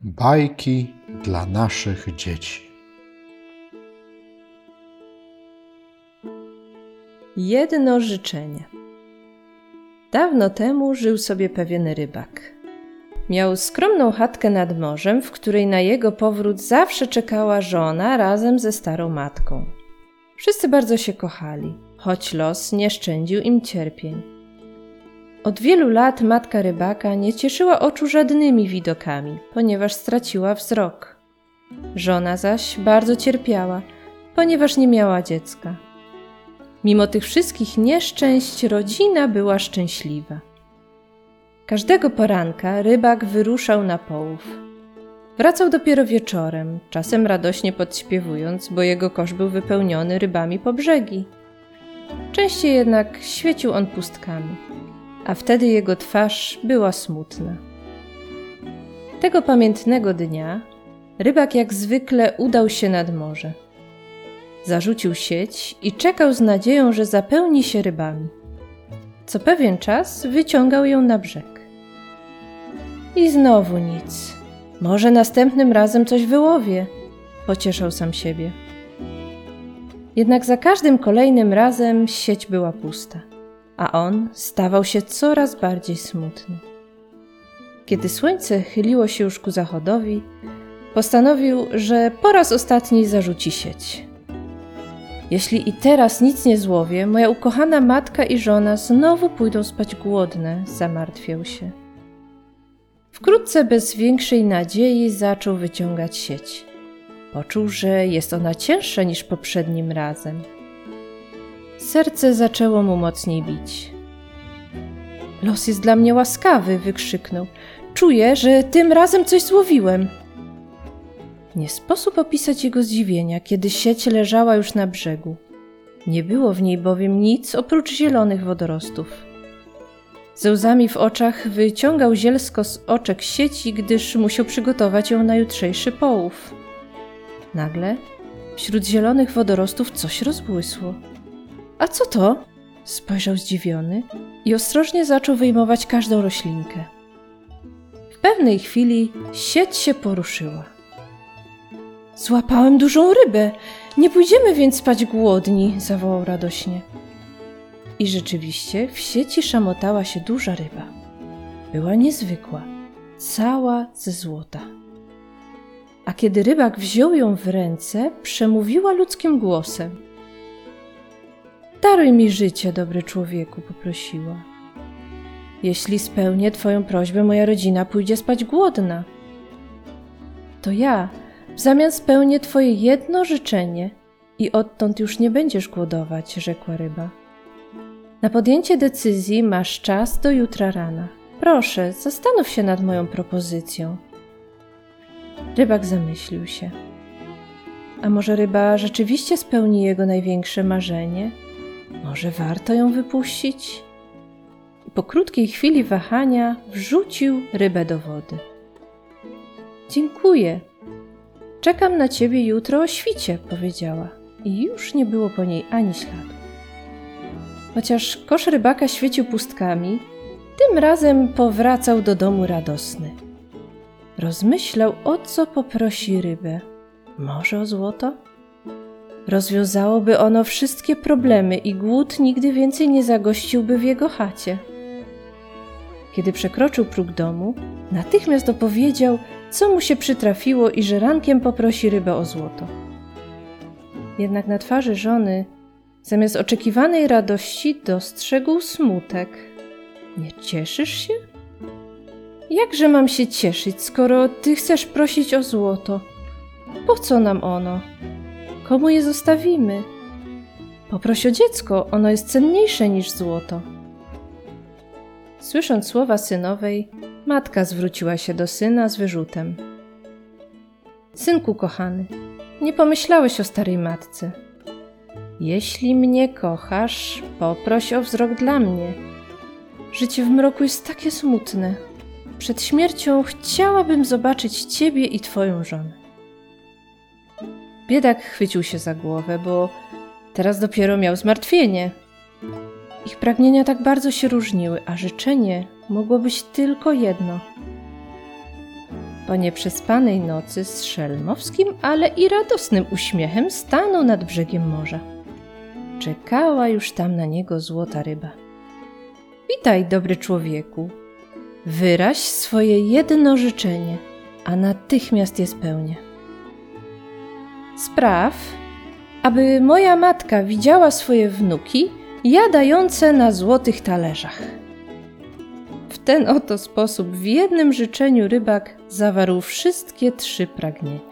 Bajki dla naszych dzieci. Jedno życzenie. Dawno temu żył sobie pewien rybak. Miał skromną chatkę nad morzem, w której na jego powrót zawsze czekała żona razem ze starą matką. Wszyscy bardzo się kochali, choć los nie szczędził im cierpień. Od wielu lat matka rybaka nie cieszyła oczu żadnymi widokami, ponieważ straciła wzrok. Żona zaś bardzo cierpiała, ponieważ nie miała dziecka. Mimo tych wszystkich nieszczęść rodzina była szczęśliwa. Każdego poranka rybak wyruszał na połów. Wracał dopiero wieczorem, czasem radośnie podśpiewując, bo jego kosz był wypełniony rybami po brzegi. Częściej jednak świecił on pustkami a wtedy jego twarz była smutna. Tego pamiętnego dnia rybak jak zwykle udał się nad morze. Zarzucił sieć i czekał z nadzieją, że zapełni się rybami. Co pewien czas wyciągał ją na brzeg. I znowu nic. Może następnym razem coś wyłowię, pocieszał sam siebie. Jednak za każdym kolejnym razem sieć była pusta a on stawał się coraz bardziej smutny. Kiedy słońce chyliło się już ku zachodowi, postanowił, że po raz ostatni zarzuci sieć. Jeśli i teraz nic nie złowię, moja ukochana matka i żona znowu pójdą spać głodne, zamartwiał się. Wkrótce bez większej nadziei zaczął wyciągać sieć. Poczuł, że jest ona cięższa niż poprzednim razem. Serce zaczęło mu mocniej bić. Los jest dla mnie łaskawy, wykrzyknął. Czuję, że tym razem coś złowiłem. Nie sposób opisać jego zdziwienia, kiedy sieć leżała już na brzegu. Nie było w niej bowiem nic oprócz zielonych wodorostów. Ze łzami w oczach wyciągał zielsko z oczek sieci, gdyż musiał przygotować ją na jutrzejszy połów. Nagle wśród zielonych wodorostów coś rozbłysło. A co to? Spojrzał zdziwiony i ostrożnie zaczął wyjmować każdą roślinkę. W pewnej chwili sieć się poruszyła. Złapałem dużą rybę. Nie pójdziemy więc spać głodni, zawołał radośnie. I rzeczywiście w sieci szamotała się duża ryba. Była niezwykła, cała ze złota. A kiedy rybak wziął ją w ręce, przemówiła ludzkim głosem – Daruj mi życie, dobry człowieku, poprosiła. Jeśli spełnię Twoją prośbę, moja rodzina pójdzie spać głodna. To ja w zamian spełnię Twoje jedno życzenie i odtąd już nie będziesz głodować, rzekła ryba. Na podjęcie decyzji masz czas do jutra rana. Proszę, zastanów się nad moją propozycją. Rybak zamyślił się. A może ryba rzeczywiście spełni jego największe marzenie? Może warto ją wypuścić? Po krótkiej chwili wahania wrzucił rybę do wody. Dziękuję. Czekam na ciebie jutro o świcie, powiedziała. I już nie było po niej ani śladu. Chociaż kosz rybaka świecił pustkami, tym razem powracał do domu radosny. Rozmyślał, o co poprosi rybę. Może o złoto? Rozwiązałoby ono wszystkie problemy i głód nigdy więcej nie zagościłby w jego chacie. Kiedy przekroczył próg domu, natychmiast opowiedział, co mu się przytrafiło i że rankiem poprosi rybę o złoto. Jednak na twarzy żony, zamiast oczekiwanej radości, dostrzegł smutek. Nie cieszysz się? Jakże mam się cieszyć, skoro ty chcesz prosić o złoto? Po co nam ono? Komu je zostawimy? Poproś o dziecko, ono jest cenniejsze niż złoto. Słysząc słowa synowej, matka zwróciła się do syna z wyrzutem. Synku kochany, nie pomyślałeś o starej matce. Jeśli mnie kochasz, poproś o wzrok dla mnie. Życie w mroku jest takie smutne. Przed śmiercią chciałabym zobaczyć ciebie i twoją żonę. Biedak chwycił się za głowę, bo teraz dopiero miał zmartwienie. Ich pragnienia tak bardzo się różniły, a życzenie mogło być tylko jedno. Po nieprzespanej nocy z szelmowskim, ale i radosnym uśmiechem stanął nad brzegiem morza. Czekała już tam na niego złota ryba. Witaj, dobry człowieku. Wyraź swoje jedno życzenie, a natychmiast je spełnię. Spraw, aby moja matka widziała swoje wnuki jadające na złotych talerzach. W ten oto sposób w jednym życzeniu rybak zawarł wszystkie trzy pragnienia.